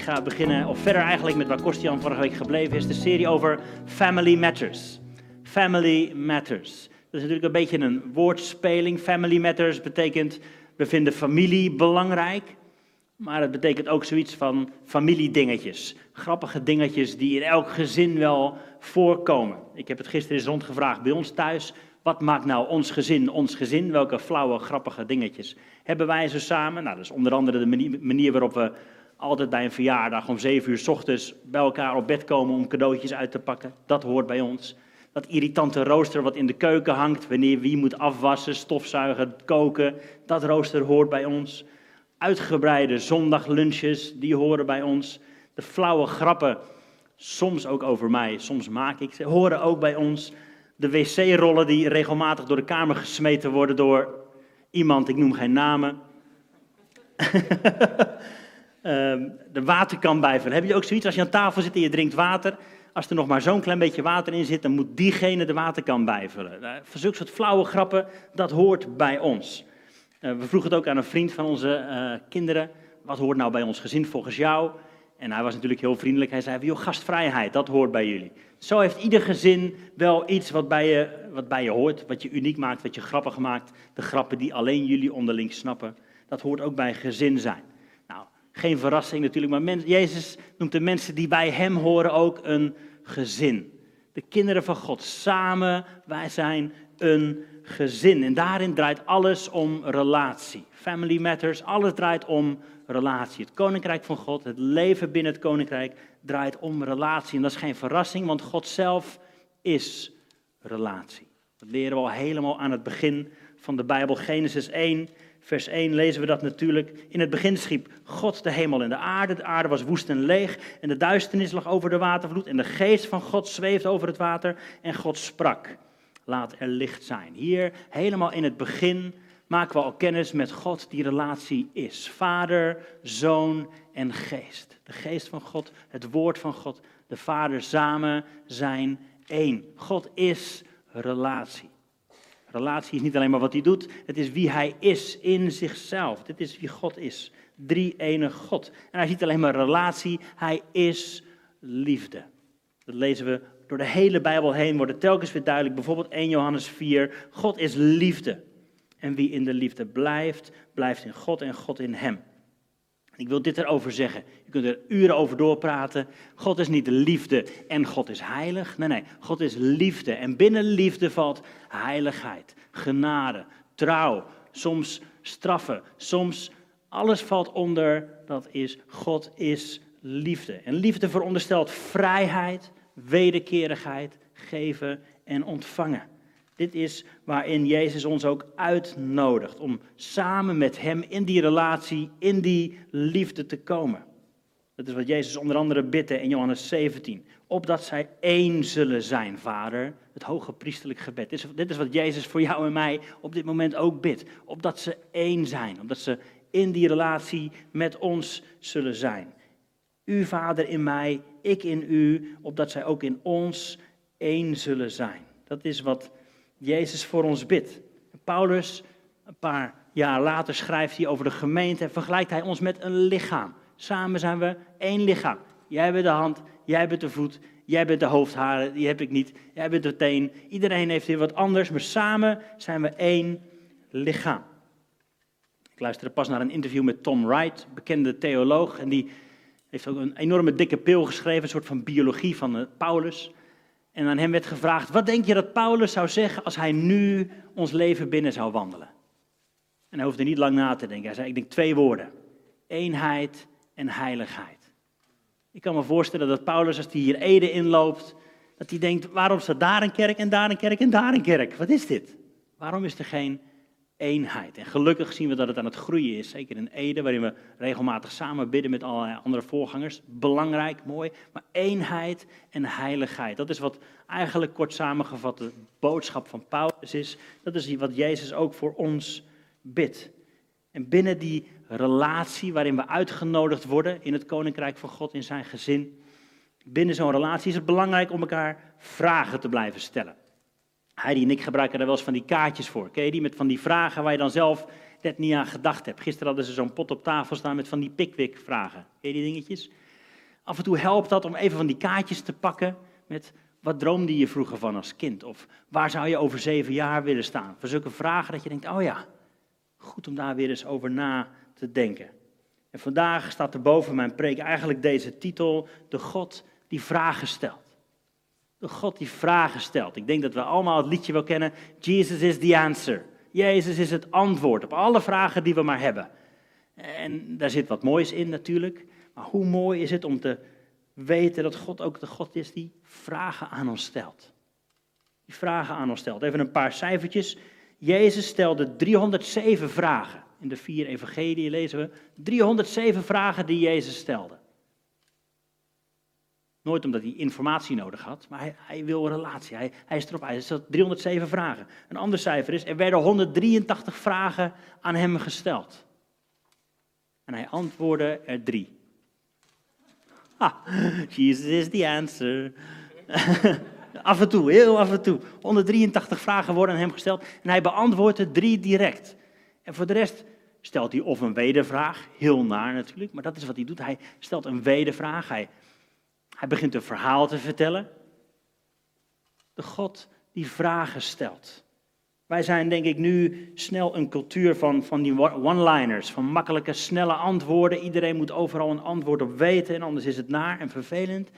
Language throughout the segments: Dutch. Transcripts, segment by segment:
Ik ga beginnen, of verder eigenlijk met waar Kostian vorige week gebleven is, de serie over Family Matters. Family Matters. Dat is natuurlijk een beetje een woordspeling. Family Matters betekent, we vinden familie belangrijk. Maar het betekent ook zoiets van familiedingetjes. Grappige dingetjes die in elk gezin wel voorkomen. Ik heb het gisteren eens rondgevraagd bij ons thuis. Wat maakt nou ons gezin ons gezin? Welke flauwe, grappige dingetjes hebben wij zo samen? Nou, dat is onder andere de manier waarop we altijd bij een verjaardag om zeven uur s ochtends bij elkaar op bed komen om cadeautjes uit te pakken. Dat hoort bij ons. Dat irritante rooster wat in de keuken hangt, wanneer wie moet afwassen, stofzuigen, koken, dat rooster hoort bij ons. Uitgebreide zondaglunches, die horen bij ons. De flauwe grappen, soms ook over mij, soms maak ik ze, horen ook bij ons. De wc-rollen die regelmatig door de kamer gesmeten worden door iemand, ik noem geen namen. Ehm, de waterkan bijvullen. Heb je ook zoiets als je aan tafel zit en je drinkt water? Als er nog maar zo'n klein beetje water in zit, dan moet diegene de waterkan bijvullen. Uh, voor zulke soort flauwe grappen, dat hoort bij ons. Uh, we vroegen het ook aan een vriend van onze uh, kinderen. Wat hoort nou bij ons gezin volgens jou? En hij was natuurlijk heel vriendelijk. Hij zei, joh, gastvrijheid, dat hoort bij jullie. Zo heeft ieder gezin wel iets wat bij, je, wat bij je hoort, wat je uniek maakt, wat je grappig maakt. De grappen die alleen jullie onderling snappen. Dat hoort ook bij gezin zijn. Geen verrassing natuurlijk, maar Jezus noemt de mensen die bij hem horen ook een gezin. De kinderen van God, samen, wij zijn een gezin. En daarin draait alles om relatie. Family matters, alles draait om relatie. Het koninkrijk van God, het leven binnen het koninkrijk draait om relatie. En dat is geen verrassing, want God zelf is relatie. Dat leren we al helemaal aan het begin van de Bijbel. Genesis 1, vers 1 lezen we dat natuurlijk. In het begin schiep God de hemel en de aarde. De aarde was woest en leeg en de duisternis lag over de watervloed. En de geest van God zweefde over het water en God sprak. Laat er licht zijn. Hier helemaal in het begin maken we al kennis met God die relatie is. Vader, Zoon en Geest. De Geest van God, het Woord van God, de Vader samen zijn één. God is relatie. Relatie is niet alleen maar wat hij doet, het is wie hij is in zichzelf. Dit is wie God is. Drie ene God. En hij ziet alleen maar relatie, hij is liefde. Dat lezen we door de hele Bijbel heen, wordt het telkens weer duidelijk. Bijvoorbeeld 1 Johannes 4, God is liefde. En wie in de liefde blijft, blijft in God en God in hem. Ik wil dit erover zeggen. Je kunt er uren over doorpraten. God is niet de liefde en God is heilig. Nee, nee. God is liefde. En binnen liefde valt heiligheid, genade, trouw, soms straffen, soms alles valt onder. Dat is God is liefde. En liefde veronderstelt vrijheid, wederkerigheid, geven en ontvangen. Dit is waarin Jezus ons ook uitnodigt om samen met Hem in die relatie, in die liefde te komen. Dat is wat Jezus onder andere bidt in Johannes 17. Opdat zij één zullen zijn, Vader. Het hoge priesterlijk gebed. Dit is, dit is wat Jezus voor jou en mij op dit moment ook bidt. Opdat ze één zijn. Opdat ze in die relatie met ons zullen zijn. U, Vader, in mij, ik in u. Opdat zij ook in ons één zullen zijn. Dat is wat Jezus voor ons bidt. Paulus, een paar jaar later, schrijft hij over de gemeente en vergelijkt hij ons met een lichaam. Samen zijn we één lichaam. Jij bent de hand, jij bent de voet, jij bent de hoofdharen, die heb ik niet, jij bent de teen. Iedereen heeft hier wat anders, maar samen zijn we één lichaam. Ik luisterde pas naar een interview met Tom Wright, bekende theoloog, en die heeft ook een enorme dikke pil geschreven, een soort van biologie van eh, Paulus. En aan hem werd gevraagd, wat denk je dat Paulus zou zeggen als hij nu ons leven binnen zou wandelen? En hij hoefde niet lang na te denken. Hij zei, ik denk twee woorden. Eenheid en heiligheid. Ik kan me voorstellen dat Paulus, als hij hier Ede inloopt, dat hij denkt, waarom staat daar een kerk en daar een kerk en daar een kerk? Wat is dit? Waarom is er geen eenheid. En gelukkig zien we dat het aan het groeien is, zeker in Ede, waarin we regelmatig samen bidden met allerlei andere voorgangers. Belangrijk, mooi, maar eenheid en heiligheid. Dat is wat eigenlijk kort samengevat de boodschap van Paulus is. Dat is wat Jezus ook voor ons bidt. En binnen die relatie waarin we uitgenodigd worden in het koninkrijk van God, in zijn gezin, binnen zo'n relatie is het belangrijk om elkaar vragen te blijven stellen. Heidi en ik gebruiken daar wel eens van die kaartjes voor. Ken je die? Met van die vragen waar je dan zelf net niet aan gedacht hebt. Gisteren hadden ze zo'n pot op tafel staan met van die Pickwick-vragen. Ken je die dingetjes? Af en toe helpt dat om even van die kaartjes te pakken met wat droomde je vroeger van als kind? Of waar zou je over zeven jaar willen staan? Voor zulke vragen dat je denkt, oh ja, goed om daar weer eens over na te denken. En vandaag staat er boven mijn preek eigenlijk deze titel, de God die vragen stelt. De God die vragen stelt. Ik denk dat we allemaal het liedje wel kennen, Jesus is the answer. Jezus is het antwoord op alle vragen die we maar hebben. En daar zit wat moois in natuurlijk. Maar hoe mooi is het om te weten dat God ook de God is die vragen aan ons stelt. Die vragen aan ons stelt. Even een paar cijfertjes. Jezus stelde 307 vragen. In de vier evangelieën lezen we 307 vragen die Jezus stelde. Nooit omdat hij informatie nodig had, maar hij, wil een relatie. Hij, hij is erop Hij stelt 307 vragen. Een ander cijfer is, er werden 183 vragen aan hem gesteld. En hij antwoordde er drie. Ha, Jesus is the answer. af en toe, heel af en toe. 183 vragen worden aan hem gesteld en hij beantwoordt er drie direct. En voor de rest stelt hij of een wedervraag, heel naar natuurlijk, maar dat is wat hij doet. Hij stelt een wedervraag, hij, hij begint een verhaal te vertellen. De God die vragen stelt. Wij zijn denk ik nu snel een cultuur van, van die one-liners, van makkelijke, snelle antwoorden. Iedereen moet overal een antwoord op weten en anders is het naar en vervelend.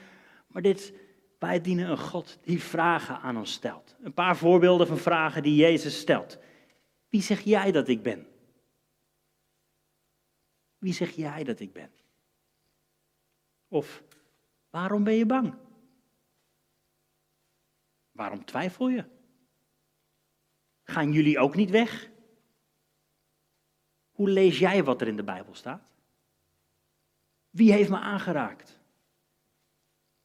Maar dit, wij dienen een God die vragen aan ons stelt. Een paar voorbeelden van vragen die Jezus stelt. Wie zeg jij dat ik ben? Wie zeg jij dat ik ben? Of waarom ben je bang? Waarom twijfel je? Gaan jullie ook niet weg? Hoe lees jij wat er in de Bijbel staat? Wie heeft me aangeraakt?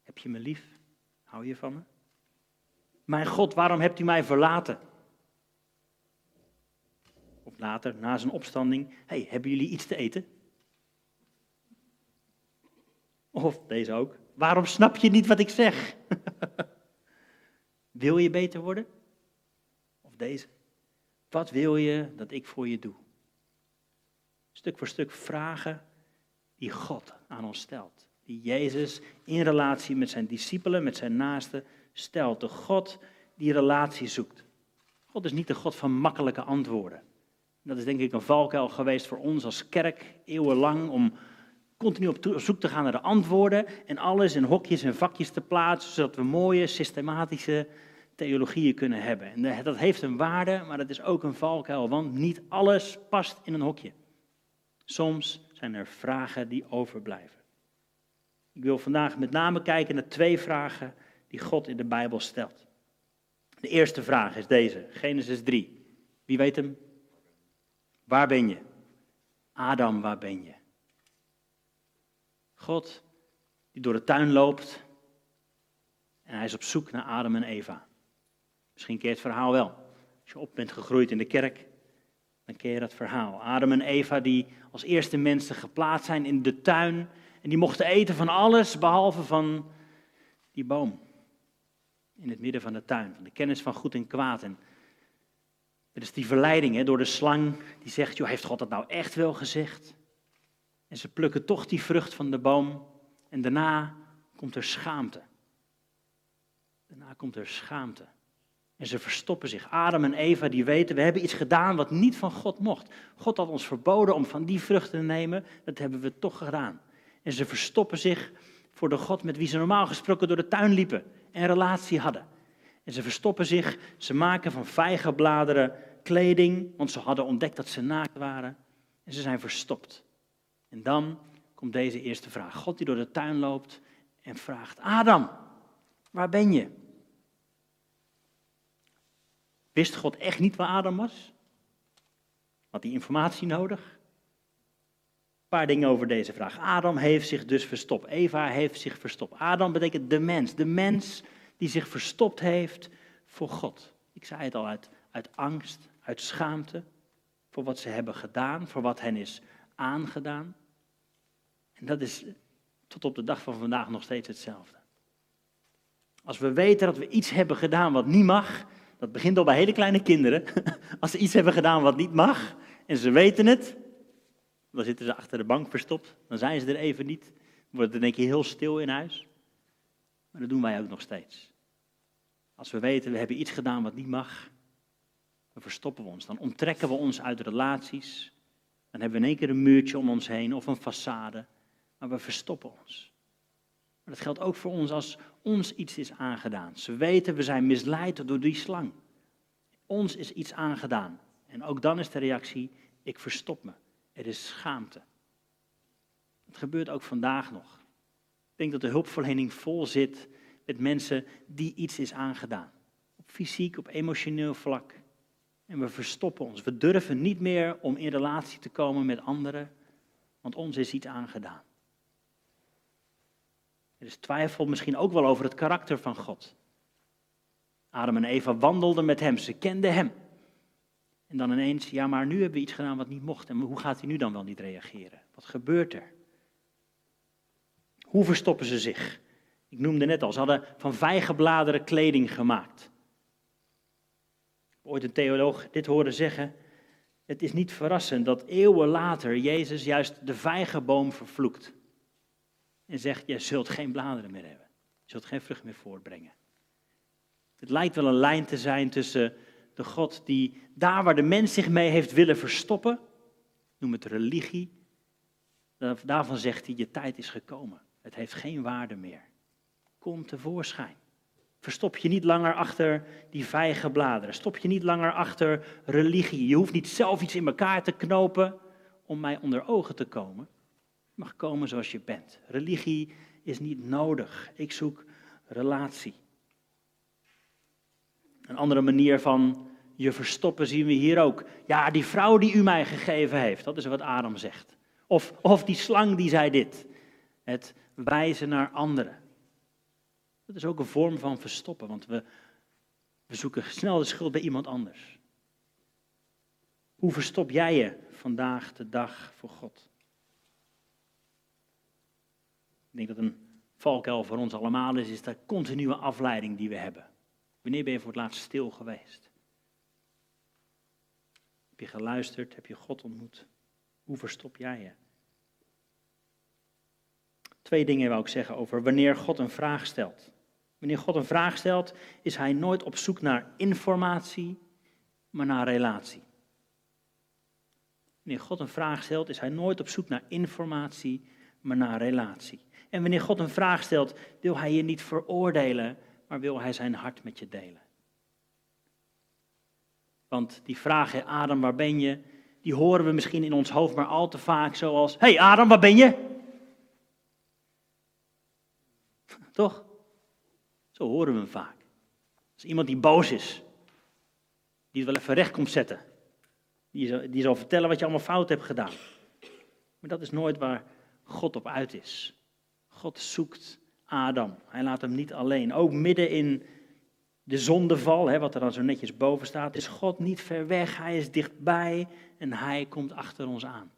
Heb je me lief? Hou je van me? Mijn God, waarom hebt u mij verlaten? Of later, na zijn opstanding, hey, hebben jullie iets te eten? Of deze ook, waarom snap je niet wat ik zeg? Wil je beter worden? deze. Wat wil je dat ik voor je doe? Stuk voor stuk vragen die God aan ons stelt. Die Jezus in relatie met zijn discipelen, met zijn naasten stelt. De God die relatie zoekt. God is niet de God van makkelijke antwoorden. Dat is denk ik een valkuil geweest voor ons als kerk eeuwenlang om continu op zoek te gaan naar de antwoorden en alles in hokjes en vakjes te plaatsen, zodat we mooie, systematische theologieën kunnen hebben. En dat heeft een waarde, maar dat is ook een valkuil, want niet alles past in een hokje. Soms zijn er vragen die overblijven. Ik wil vandaag met name kijken naar twee vragen die God in de Bijbel stelt. De eerste vraag is deze, Genesis 3. Wie weet hem? Waar ben je? Adam, waar ben je? God die door de tuin loopt en hij is op zoek naar Adam en Eva. Misschien ken je het verhaal wel. Als je op bent gegroeid in de kerk, dan ken je dat verhaal. Adam en Eva die als eerste mensen geplaatst zijn in de tuin. En die mochten eten van alles behalve van die boom. In het midden van de tuin, van de kennis van goed en kwaad. En er is die verleiding hè, door de slang die zegt, joh, heeft God dat nou echt wel gezegd? En ze plukken toch die vrucht van de boom. En daarna komt er schaamte. Daarna komt er schaamte. En ze verstoppen zich. Adam en Eva die weten, we hebben iets gedaan wat niet van God mocht. God had ons verboden om van die vruchten te nemen, dat hebben we toch gedaan. En ze verstoppen zich voor de God met wie ze normaal gesproken door de tuin liepen en relatie hadden. En ze verstoppen zich, ze maken van vijgenbladeren kleding, want ze hadden ontdekt dat ze naakt waren. En ze zijn verstopt. En dan komt deze eerste vraag. God die door de tuin loopt en vraagt, Adam, waar ben je? Wist God echt niet waar Adam was? Had hij informatie nodig? Een paar dingen over deze vraag. Adam heeft zich dus verstopt. Eva heeft zich verstopt. Adam betekent de mens. De mens die zich verstopt heeft voor God. Ik zei het al, uit, uit angst, uit schaamte voor wat ze hebben gedaan, voor wat hen is aangedaan. En dat is tot op de dag van vandaag nog steeds hetzelfde. Als we weten dat we iets hebben gedaan wat niet mag, dat begint al bij hele kleine kinderen. Als ze iets hebben gedaan wat niet mag en ze weten het, dan zitten ze achter de bank verstopt. Dan zijn ze er even niet. wordt het denk ik heel stil in huis. Maar dat doen wij ook nog steeds. Als we weten, we hebben iets gedaan wat niet mag, dan verstoppen we ons. Dan onttrekken we ons uit relaties. Dan hebben we in één keer een muurtje om ons heen of een façade. Maar we verstoppen ons. Maar dat geldt ook voor ons als ons iets is aangedaan. Ze weten, we zijn misleid door die slang. Ons is iets aangedaan. En ook dan is de reactie, ik verstop me. Er is schaamte. Het gebeurt ook vandaag nog. Ik denk dat de hulpverlening vol zit met mensen die iets is aangedaan. Op fysiek, op emotioneel vlak. En we verstoppen ons. We durven niet meer om in relatie te komen met anderen, want ons is iets aangedaan. Er is twijfel misschien ook wel over het karakter van God. Adam en Eva wandelden met hem, ze kenden hem. En dan ineens, ja, maar nu hebben we iets gedaan wat niet mocht. En hoe gaat hij nu dan wel niet reageren? Wat gebeurt er? Hoe verstoppen ze zich? Ik noemde net al, ze hadden van vijgenbladeren kleding gemaakt. Ooit een theoloog dit hoorde zeggen. Het is niet verrassend dat eeuwen later Jezus juist de vijgenboom vervloekt. En zegt, je zult geen bladeren meer hebben. Je zult geen vrucht meer voortbrengen. Het lijkt wel een lijn te zijn tussen de God die daar waar de mens zich mee heeft willen verstoppen, noem het religie, daarvan zegt hij, je tijd is gekomen. Het heeft geen waarde meer. Kom tevoorschijn. Verstop je niet langer achter die vijgenbladeren. Stop je niet langer achter religie. Je hoeft niet zelf iets in elkaar te knopen om mij onder ogen te komen. Mag komen zoals je bent. Religie is niet nodig. Ik zoek relatie. Een andere manier van je verstoppen zien we hier ook. Ja, die vrouw die u mij gegeven heeft, dat is wat Adam zegt. Of, of die slang die zei dit. Het wijzen naar anderen. Dat is ook een vorm van verstoppen, want we, we zoeken snel de schuld bij iemand anders. Hoe verstop jij je vandaag de dag voor God? Ik denk dat een valkuil voor ons allemaal is, is de continue afleiding die we hebben. Wanneer ben je voor het laatst stil geweest? Heb je geluisterd? Heb je God ontmoet? Hoe verstop jij je? Twee dingen wil ik zeggen over wanneer God een vraag stelt. Wanneer God een vraag stelt, is hij nooit op zoek naar informatie, maar naar relatie. Wanneer God een vraag stelt, is hij nooit op zoek naar informatie, maar naar relatie. En wanneer God een vraag stelt, wil hij je niet veroordelen, maar wil hij zijn hart met je delen. Want die vraag, Adam, waar ben je? Die horen we misschien in ons hoofd maar al te vaak zoals, hey Adam, waar ben je? Toch? Zo horen we hem vaak. Als iemand die boos is, die het wel even recht komt zetten. Die die zal vertellen wat je allemaal fout hebt gedaan. Maar dat is nooit waar God op uit is. God zoekt Adam. Hij laat hem niet alleen. Ook midden in de zondeval, hè, wat er dan zo netjes boven staat, is God niet ver weg. Hij is dichtbij en hij komt achter ons aan.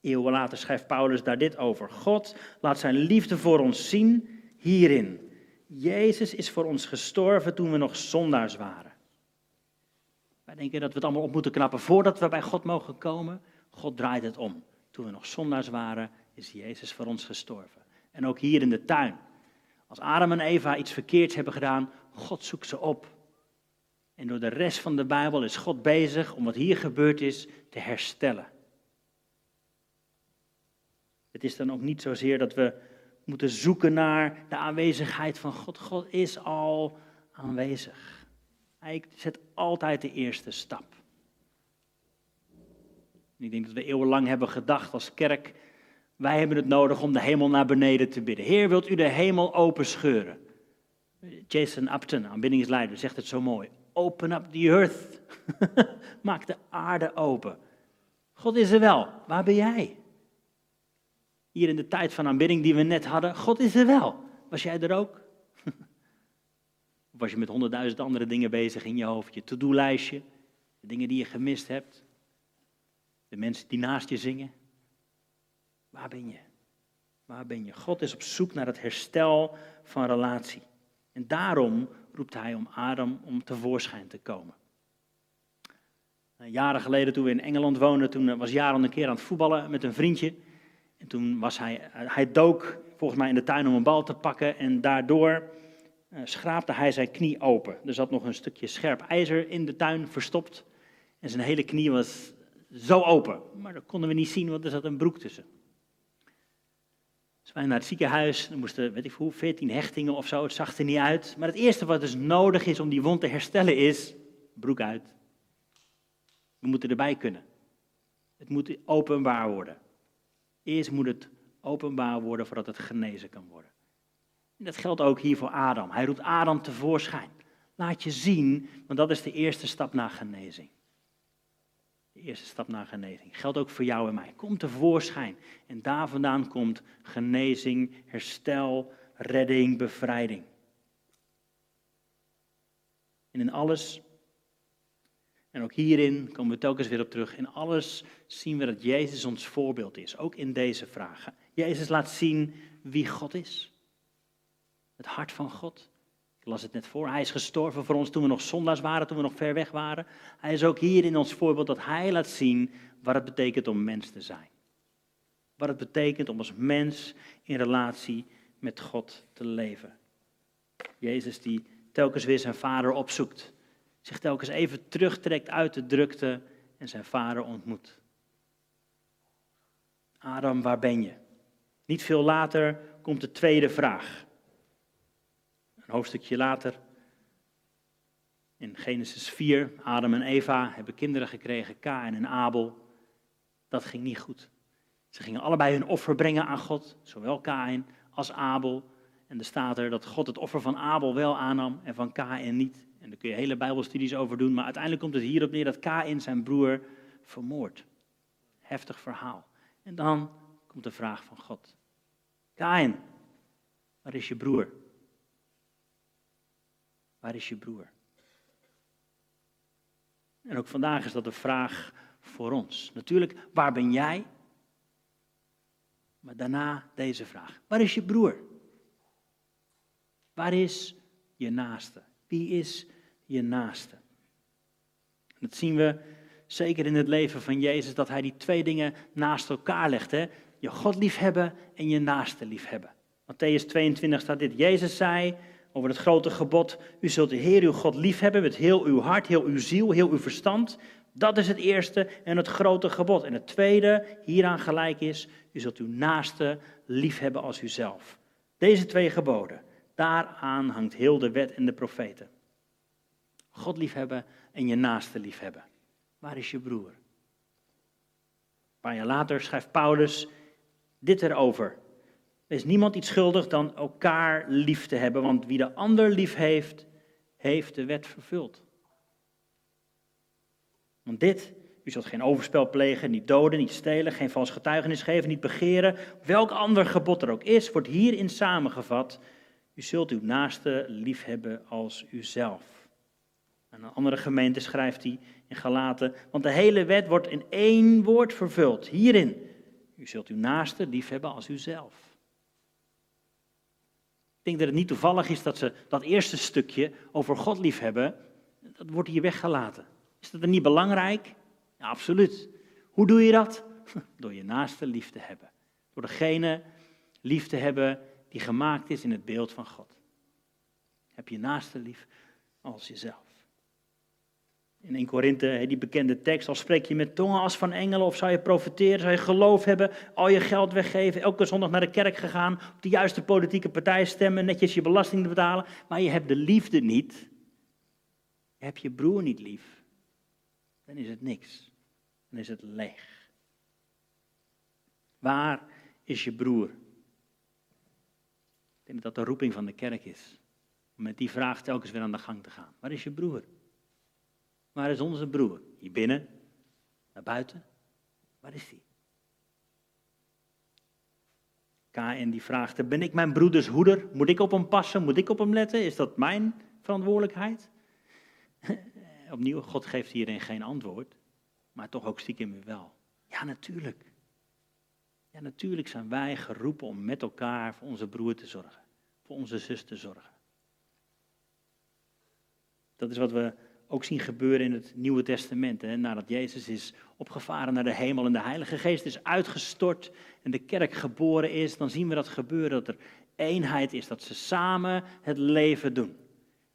Eeuwen later schrijft Paulus daar dit over. God laat zijn liefde voor ons zien hierin. Jezus is voor ons gestorven toen we nog zondaars waren. Wij denken dat we het allemaal op moeten knappen voordat we bij God mogen komen. God draait het om. Toen we nog zondaars waren, is Jezus voor ons gestorven. En ook hier in de tuin. Als Adam en Eva iets verkeerds hebben gedaan, God zoekt ze op. En door de rest van de Bijbel is God bezig om wat hier gebeurd is te herstellen. Het is dan ook niet zozeer dat we moeten zoeken naar de aanwezigheid van God. God is al aanwezig. Hij zet altijd de eerste stap. ik denk dat we eeuwenlang hebben gedacht als kerk, wij hebben het nodig om de hemel naar beneden te bidden. Heer, wilt u de hemel openscheuren? Jason Upton, aanbiddingsleider, zegt het zo mooi. Open up the earth. Maak de aarde open. God is er wel. Waar ben jij? hier in de tijd van aanbidding die we net hadden, God is er wel. Was jij er ook? Of was je met honderdduizend andere dingen bezig in je hoofd? Je to-do-lijstje, de dingen die je gemist hebt, de mensen die naast je zingen. Waar ben je? Waar ben je? God is op zoek naar het herstel van relatie. En daarom roept hij om Adam om tevoorschijn te komen. Jaren geleden toen we in Engeland woonden, toen was Jaron een keer aan het voetballen met een vriendje. En toen was hij, hij dook volgens mij in de tuin om een bal te pakken en daardoor uh, schraapte hij zijn knie open. Er zat nog een stukje scherp ijzer in de tuin verstopt en zijn hele knie was zo open. Maar dat konden we niet zien, want er zat een broek tussen. Dus wij naar het ziekenhuis, er moesten, weet ik hoe, 14 hechtingen of zo, het zag er niet uit. Maar het eerste wat dus nodig is om die wond te herstellen is, broek uit. We moeten erbij kunnen. Het moet openbaar worden. Eerst moet het openbaar worden voordat het genezen kan worden. En dat geldt ook hier voor Adam. Hij roept Adam tevoorschijn. Laat je zien, want dat is de eerste stap naar genezing. De eerste stap naar genezing. Geldt ook voor jou en mij. Kom tevoorschijn. En daar vandaan komt genezing, herstel, redding, bevrijding. En in alles, en ook hierin komen we telkens weer op terug, in alles zien we dat Jezus ons voorbeeld is. Ook in deze vragen. Jezus laat zien wie God is. Het hart van God. Las het net voor. Hij is gestorven voor ons toen we nog zondaars waren, toen we nog ver weg waren. Hij is ook hier in ons voorbeeld dat hij laat zien wat het betekent om mens te zijn. Wat het betekent om als mens in relatie met God te leven. Jezus die telkens weer zijn vader opzoekt. Zich telkens even terugtrekt uit de drukte en zijn vader ontmoet. Adam, waar ben je? Niet veel later komt de tweede vraag. Een hoofdstukje later, in Genesis 4, Adam en Eva hebben kinderen gekregen, Kain en Abel. Dat ging niet goed. Ze gingen allebei hun offer brengen aan God, zowel Kain als Abel. En er staat er dat God het offer van Abel wel aannam en van Kain niet. En daar kun je hele Bijbelstudies over doen, maar uiteindelijk komt het hierop neer dat Kain zijn broer vermoordt. Heftig verhaal. En dan komt de vraag van God. Kain, waar is je broer? Waar is je broer? En ook vandaag is dat de vraag voor ons. Natuurlijk, waar ben jij? Maar daarna deze vraag. Waar is je broer? Waar is je naaste? Wie is je naaste? Dat zien we zeker in het leven van Jezus, dat hij die twee dingen naast elkaar legt. Hè? Je God liefhebben en je naaste liefhebben. Matthäus 22 staat dit. Jezus zei over het grote gebod, u zult de Heer uw God liefhebben met heel uw hart, heel uw ziel, heel uw verstand. Dat is het eerste en het grote gebod. En het tweede, hieraan gelijk is, u zult uw naaste liefhebben als uzelf. Deze twee geboden, daaraan hangt heel de wet en de profeten. God liefhebben en je naaste liefhebben. Waar is je broer? Een paar jaar later schrijft Paulus dit erover. Er is niemand iets schuldig dan elkaar lief te hebben, want wie de ander lief heeft, heeft de wet vervuld. Want dit, u zult geen overspel plegen, niet doden, niet stelen, geen vals getuigenis geven, niet begeren. Welk ander gebod er ook is, wordt hierin samengevat. U zult uw naaste lief hebben als uzelf. En een andere gemeente schrijft hij in Galaten, want de hele wet wordt in één woord vervuld. Hierin, u zult uw naaste lief hebben als uzelf. Ik denk dat het niet toevallig is dat ze dat eerste stukje over God liefhebben, dat wordt hier weggelaten. Is dat dan niet belangrijk? Ja, absoluut. Hoe doe je dat? Door je naaste lief te hebben. Door degene lief te hebben die gemaakt is in het beeld van God. Heb je naaste lief als jezelf. In 1 Korinthe, die bekende tekst, al spreek je met tongen als van engelen, of zou je profiteren, zou je geloof hebben, al je geld weggeven, elke zondag naar de kerk gegaan, op de juiste politieke partij stemmen, netjes je belasting betalen, maar je hebt de liefde niet, je hebt je broer niet lief, dan is het niks. Dan is het leeg. Waar is je broer? Ik denk dat dat de roeping van de kerk is. Om met die vraag telkens weer aan de gang te gaan. Waar is je broer? Waar is onze broer? Hier binnen? Naar buiten? Waar is hij? KN die vraagt, ben ik mijn broeders hoeder? Moet ik op hem passen? Moet ik op hem letten? Is dat mijn verantwoordelijkheid? Opnieuw, God geeft hierin geen antwoord, maar toch ook stiekem wel. Ja, natuurlijk. Ja, natuurlijk zijn wij geroepen om met elkaar voor onze broer te zorgen, voor onze zus te zorgen. Dat is wat we ook zien gebeuren in het Nieuwe Testament. Hè? Nadat Jezus is opgevaren naar de hemel en de Heilige Geest is uitgestort en de kerk geboren is, dan zien we dat gebeuren, dat er eenheid is, dat ze samen het leven doen.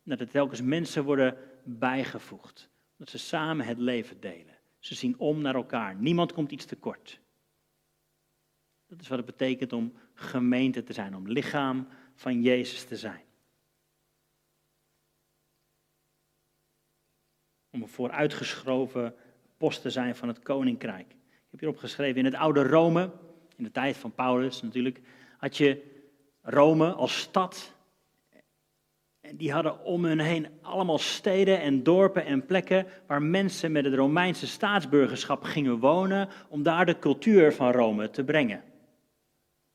Dat er telkens mensen worden bijgevoegd, dat ze samen het leven delen. Ze zien om naar elkaar, niemand komt iets tekort. Dat is wat het betekent om gemeente te zijn, om lichaam van Jezus te zijn. Om een vooruitgeschoven post te zijn van het koninkrijk. Ik heb hierop geschreven, in het oude Rome, in de tijd van Paulus natuurlijk, had je Rome als stad. En die hadden om hun heen allemaal steden en dorpen en plekken waar mensen met het Romeinse staatsburgerschap gingen wonen om daar de cultuur van Rome te brengen.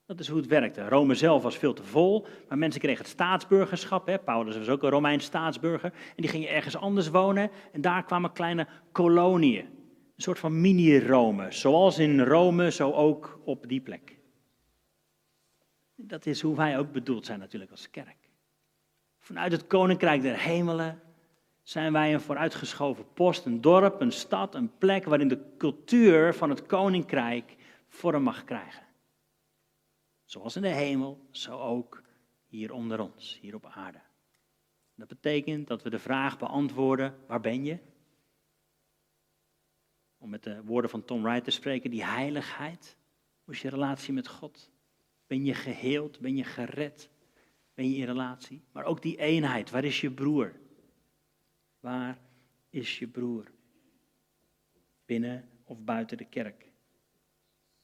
Dat is hoe het werkte. Rome zelf was veel te vol, maar mensen kregen het staatsburgerschap. Hè. Paulus was ook een Romeins staatsburger. En die gingen ergens anders wonen. En daar kwamen kleine koloniën. Een soort van mini-Rome. Zoals in Rome, zo ook op die plek. Dat is hoe wij ook bedoeld zijn natuurlijk als kerk. Vanuit het koninkrijk der hemelen zijn wij een vooruitgeschoven post, een dorp, een stad, een plek waarin de cultuur van het koninkrijk vorm mag krijgen. Zoals in de hemel, zo ook hier onder ons, hier op aarde. Dat betekent dat we de vraag beantwoorden, waar ben je? Om met de woorden van Tom Wright te spreken, die heiligheid. Hoe is je relatie met God? Ben je geheeld? Ben je gered? Ben je in relatie? Maar ook die eenheid, waar is je broer? Waar is je broer? Binnen of buiten de kerk?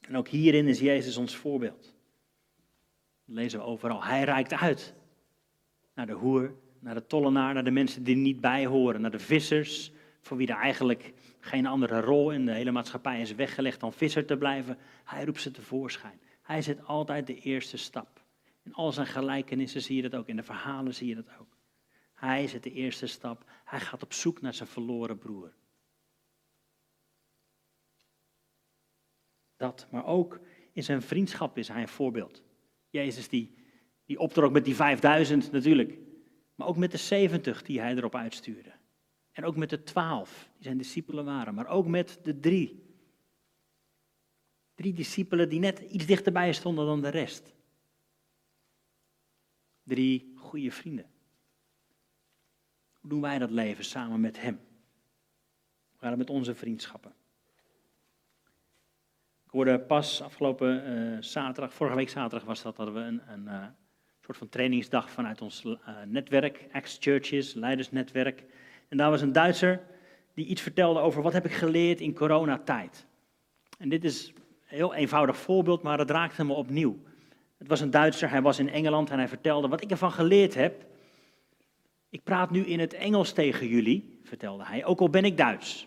En ook hierin is Jezus ons voorbeeld lezen we overal. Hij reikt uit naar de hoer, naar de tollenaar, naar de mensen die niet bij horen, naar de vissers, voor wie er eigenlijk geen andere rol in de hele maatschappij is weggelegd dan visser te blijven. Hij roept ze tevoorschijn. Hij zet altijd de eerste stap. In al zijn gelijkenissen zie je dat ook, in de verhalen zie je dat ook. Hij zet de eerste stap. Hij gaat op zoek naar zijn verloren broer. Dat, maar ook in zijn vriendschap is hij een voorbeeld. Jezus die, die optrok met die 5000 natuurlijk, maar ook met de 70 die hij erop uitstuurde. En ook met de 12 die zijn discipelen waren, maar ook met de drie. Drie discipelen die net iets dichterbij stonden dan de rest. Drie goede vrienden. Hoe doen wij dat leven samen met Hem? Hoe gaat met onze vriendschappen? Ik hoorde pas afgelopen uh, zaterdag, vorige week zaterdag was dat, hadden we een, een uh, soort van trainingsdag vanuit ons uh, netwerk, Ex-Churches, leidersnetwerk. En daar was een Duitser die iets vertelde over wat heb ik geleerd in coronatijd. En dit is een heel eenvoudig voorbeeld, maar het raakte me opnieuw. Het was een Duitser, hij was in Engeland en hij vertelde wat ik ervan geleerd heb. Ik praat nu in het Engels tegen jullie, vertelde hij, ook al ben ik Duits.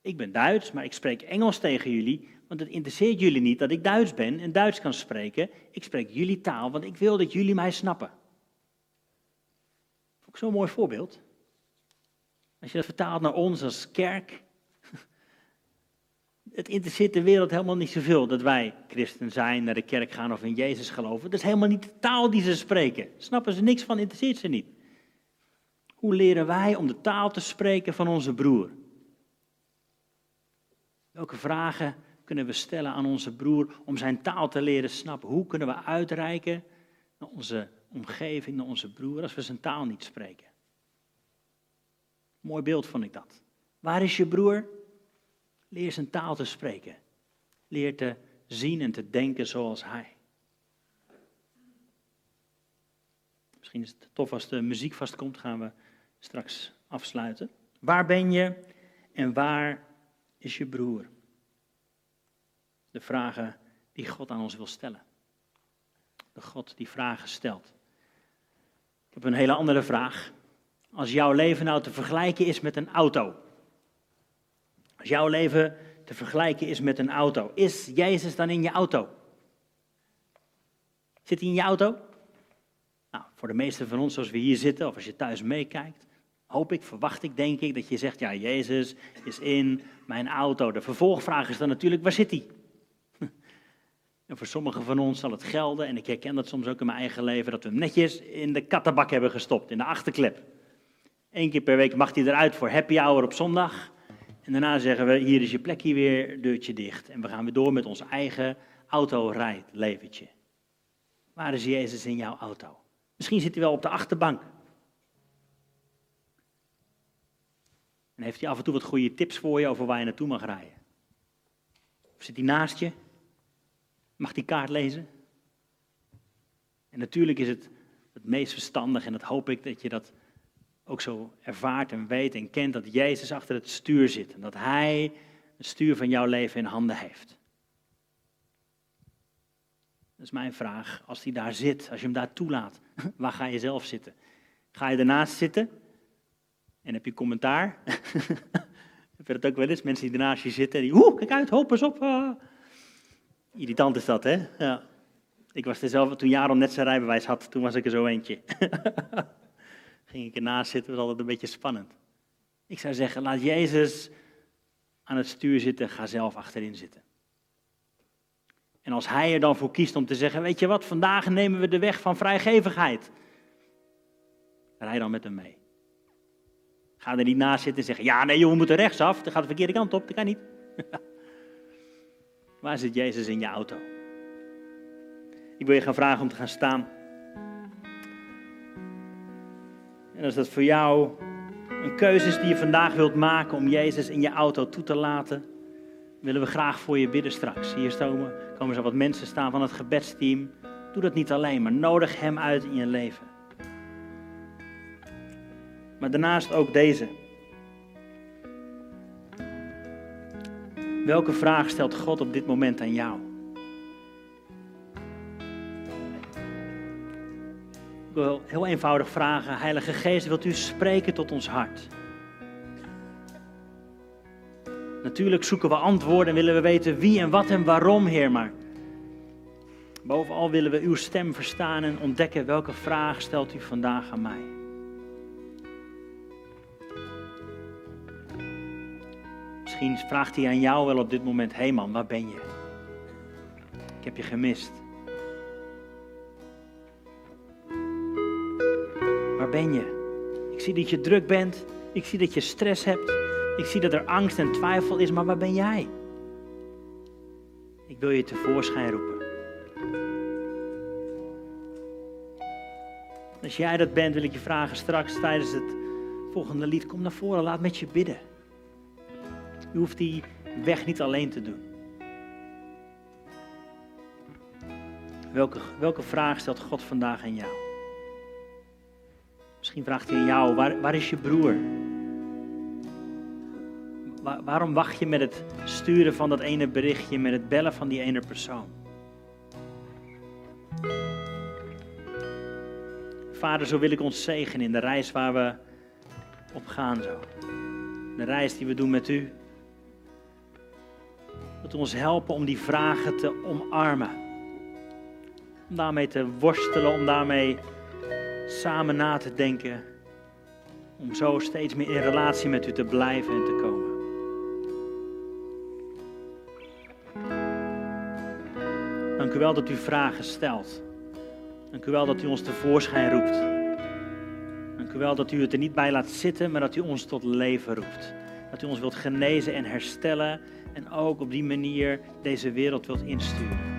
Ik ben Duits, maar ik spreek Engels tegen jullie, want het interesseert jullie niet dat ik Duits ben en Duits kan spreken. Ik spreek jullie taal, want ik wil dat jullie mij snappen. Ook zo'n mooi voorbeeld. Als je dat vertaalt naar ons als kerk. Het interesseert de wereld helemaal niet zoveel dat wij christen zijn, naar de kerk gaan of in Jezus geloven. Dat is helemaal niet de taal die ze spreken. Snappen ze niks van, interesseert ze niet. Hoe leren wij om de taal te spreken van onze broer? Welke vragen kunnen we stellen aan onze broer om zijn taal te leren snappen? Hoe kunnen we uitreiken naar onze omgeving, naar onze broer, als we zijn taal niet spreken? Mooi beeld vond ik dat. Waar is je broer? Leer zijn taal te spreken. Leer te zien en te denken zoals hij. Misschien is het tof als de muziek vastkomt, gaan we straks afsluiten. Waar ben je en waar is je broer? De vragen die God aan ons wil stellen. De God die vragen stelt. Ik heb een hele andere vraag. Als jouw leven nou te vergelijken is met een auto. Als jouw leven te vergelijken is met een auto. Is Jezus dan in je auto? Zit hij in je auto? Nou, voor de meesten van ons, zoals we hier zitten, of als je thuis meekijkt, hoop ik, verwacht ik, denk ik, dat je zegt, ja, Jezus is in mijn auto. De vervolgvraag is dan natuurlijk, waar zit hij? En voor sommigen van ons zal het gelden, en ik herken dat soms ook in mijn eigen leven, dat we hem netjes in de kattenbak hebben gestopt, in de achterklep. Eén keer per week mag hij eruit voor happy hour op zondag. En daarna zeggen we, hier is je plekje weer, deurtje dicht. En we gaan weer door met ons eigen autorijdleventje. Waar is Jezus in jouw auto? Misschien zit hij wel op de achterbank. En heeft hij af en toe wat goede tips voor je over waar je naartoe mag rijden. Of zit hij naast je? Mag die kaart lezen? En natuurlijk is het het meest verstandig, en dat hoop ik dat je dat ook zo ervaart en weet en kent, dat Jezus achter het stuur zit. En dat Hij het stuur van jouw leven in handen heeft. Dat is mijn vraag. Als hij daar zit, als je hem daar toelaat, waar ga je zelf zitten? Ga je ernaast zitten en heb je commentaar? heb je dat ook wel eens? Mensen die ernaast je zitten en die, oeh, kijk uit, hoop eens op. Uh. Irritant is dat, hè? Ja. Ik was er zelf, toen Jaron net zijn rijbewijs had, toen was ik er zo eentje. Ging ik ernaast zitten, was altijd een beetje spannend. Ik zou zeggen, laat Jezus aan het stuur zitten, ga zelf achterin zitten. En als hij er dan voor kiest om te zeggen, weet je wat, vandaag nemen we de weg van vrijgevigheid. Rij dan met hem mee. Ga er niet naast zitten en zeggen, ja nee we moeten rechtsaf, dan gaat de verkeerde kant op, dat kan niet. Waar zit Jezus in je auto? Ik wil je gaan vragen om te gaan staan. En als dat voor jou een keuze is die je vandaag wilt maken om Jezus in je auto toe te laten, willen we graag voor je bidden straks. Hier komen, komen zo wat mensen staan van het gebedsteam. Doe dat niet alleen, maar nodig Hem uit in je leven. Maar daarnaast ook deze. Welke vraag stelt God op dit moment aan jou? Ik wil heel eenvoudig vragen, Heilige Geest, wilt u spreken tot ons hart? Natuurlijk zoeken we antwoorden en willen we weten wie en wat en waarom, Heer, maar bovenal willen we uw stem verstaan en ontdekken welke vraag stelt u vandaag aan mij. Misschien vraagt hij aan jou wel op dit moment, hey man, waar ben je? Ik heb je gemist. Waar ben je? Ik zie dat je druk bent. Ik zie dat je stress hebt. Ik zie dat er angst en twijfel is, maar waar ben jij? Ik wil je tevoorschijn roepen. Als jij dat bent, wil ik je vragen straks tijdens het volgende lied, kom naar voren, laat met je bidden. Je hoeft die weg niet alleen te doen. Welke, welke vraag stelt God vandaag aan jou? Misschien vraagt hij aan jou, waar, waar is je broer? waarom wacht je met het sturen van dat ene berichtje, met het bellen van die ene persoon? Vader, zo wil ik ons zegenen in de reis waar we op gaan zo. De reis die we doen met u. Dat u ons helpen om die vragen te omarmen. Om daarmee te worstelen, om daarmee samen na te denken. Om zo steeds meer in relatie met u te blijven en te komen. Dank u wel dat u vragen stelt. Dank u wel dat u ons tevoorschijn roept. Dank u wel dat u het er niet bij laat zitten, maar dat u ons tot leven roept. Dat u ons wilt genezen en herstellen en ook op die manier deze wereld wilt insturen.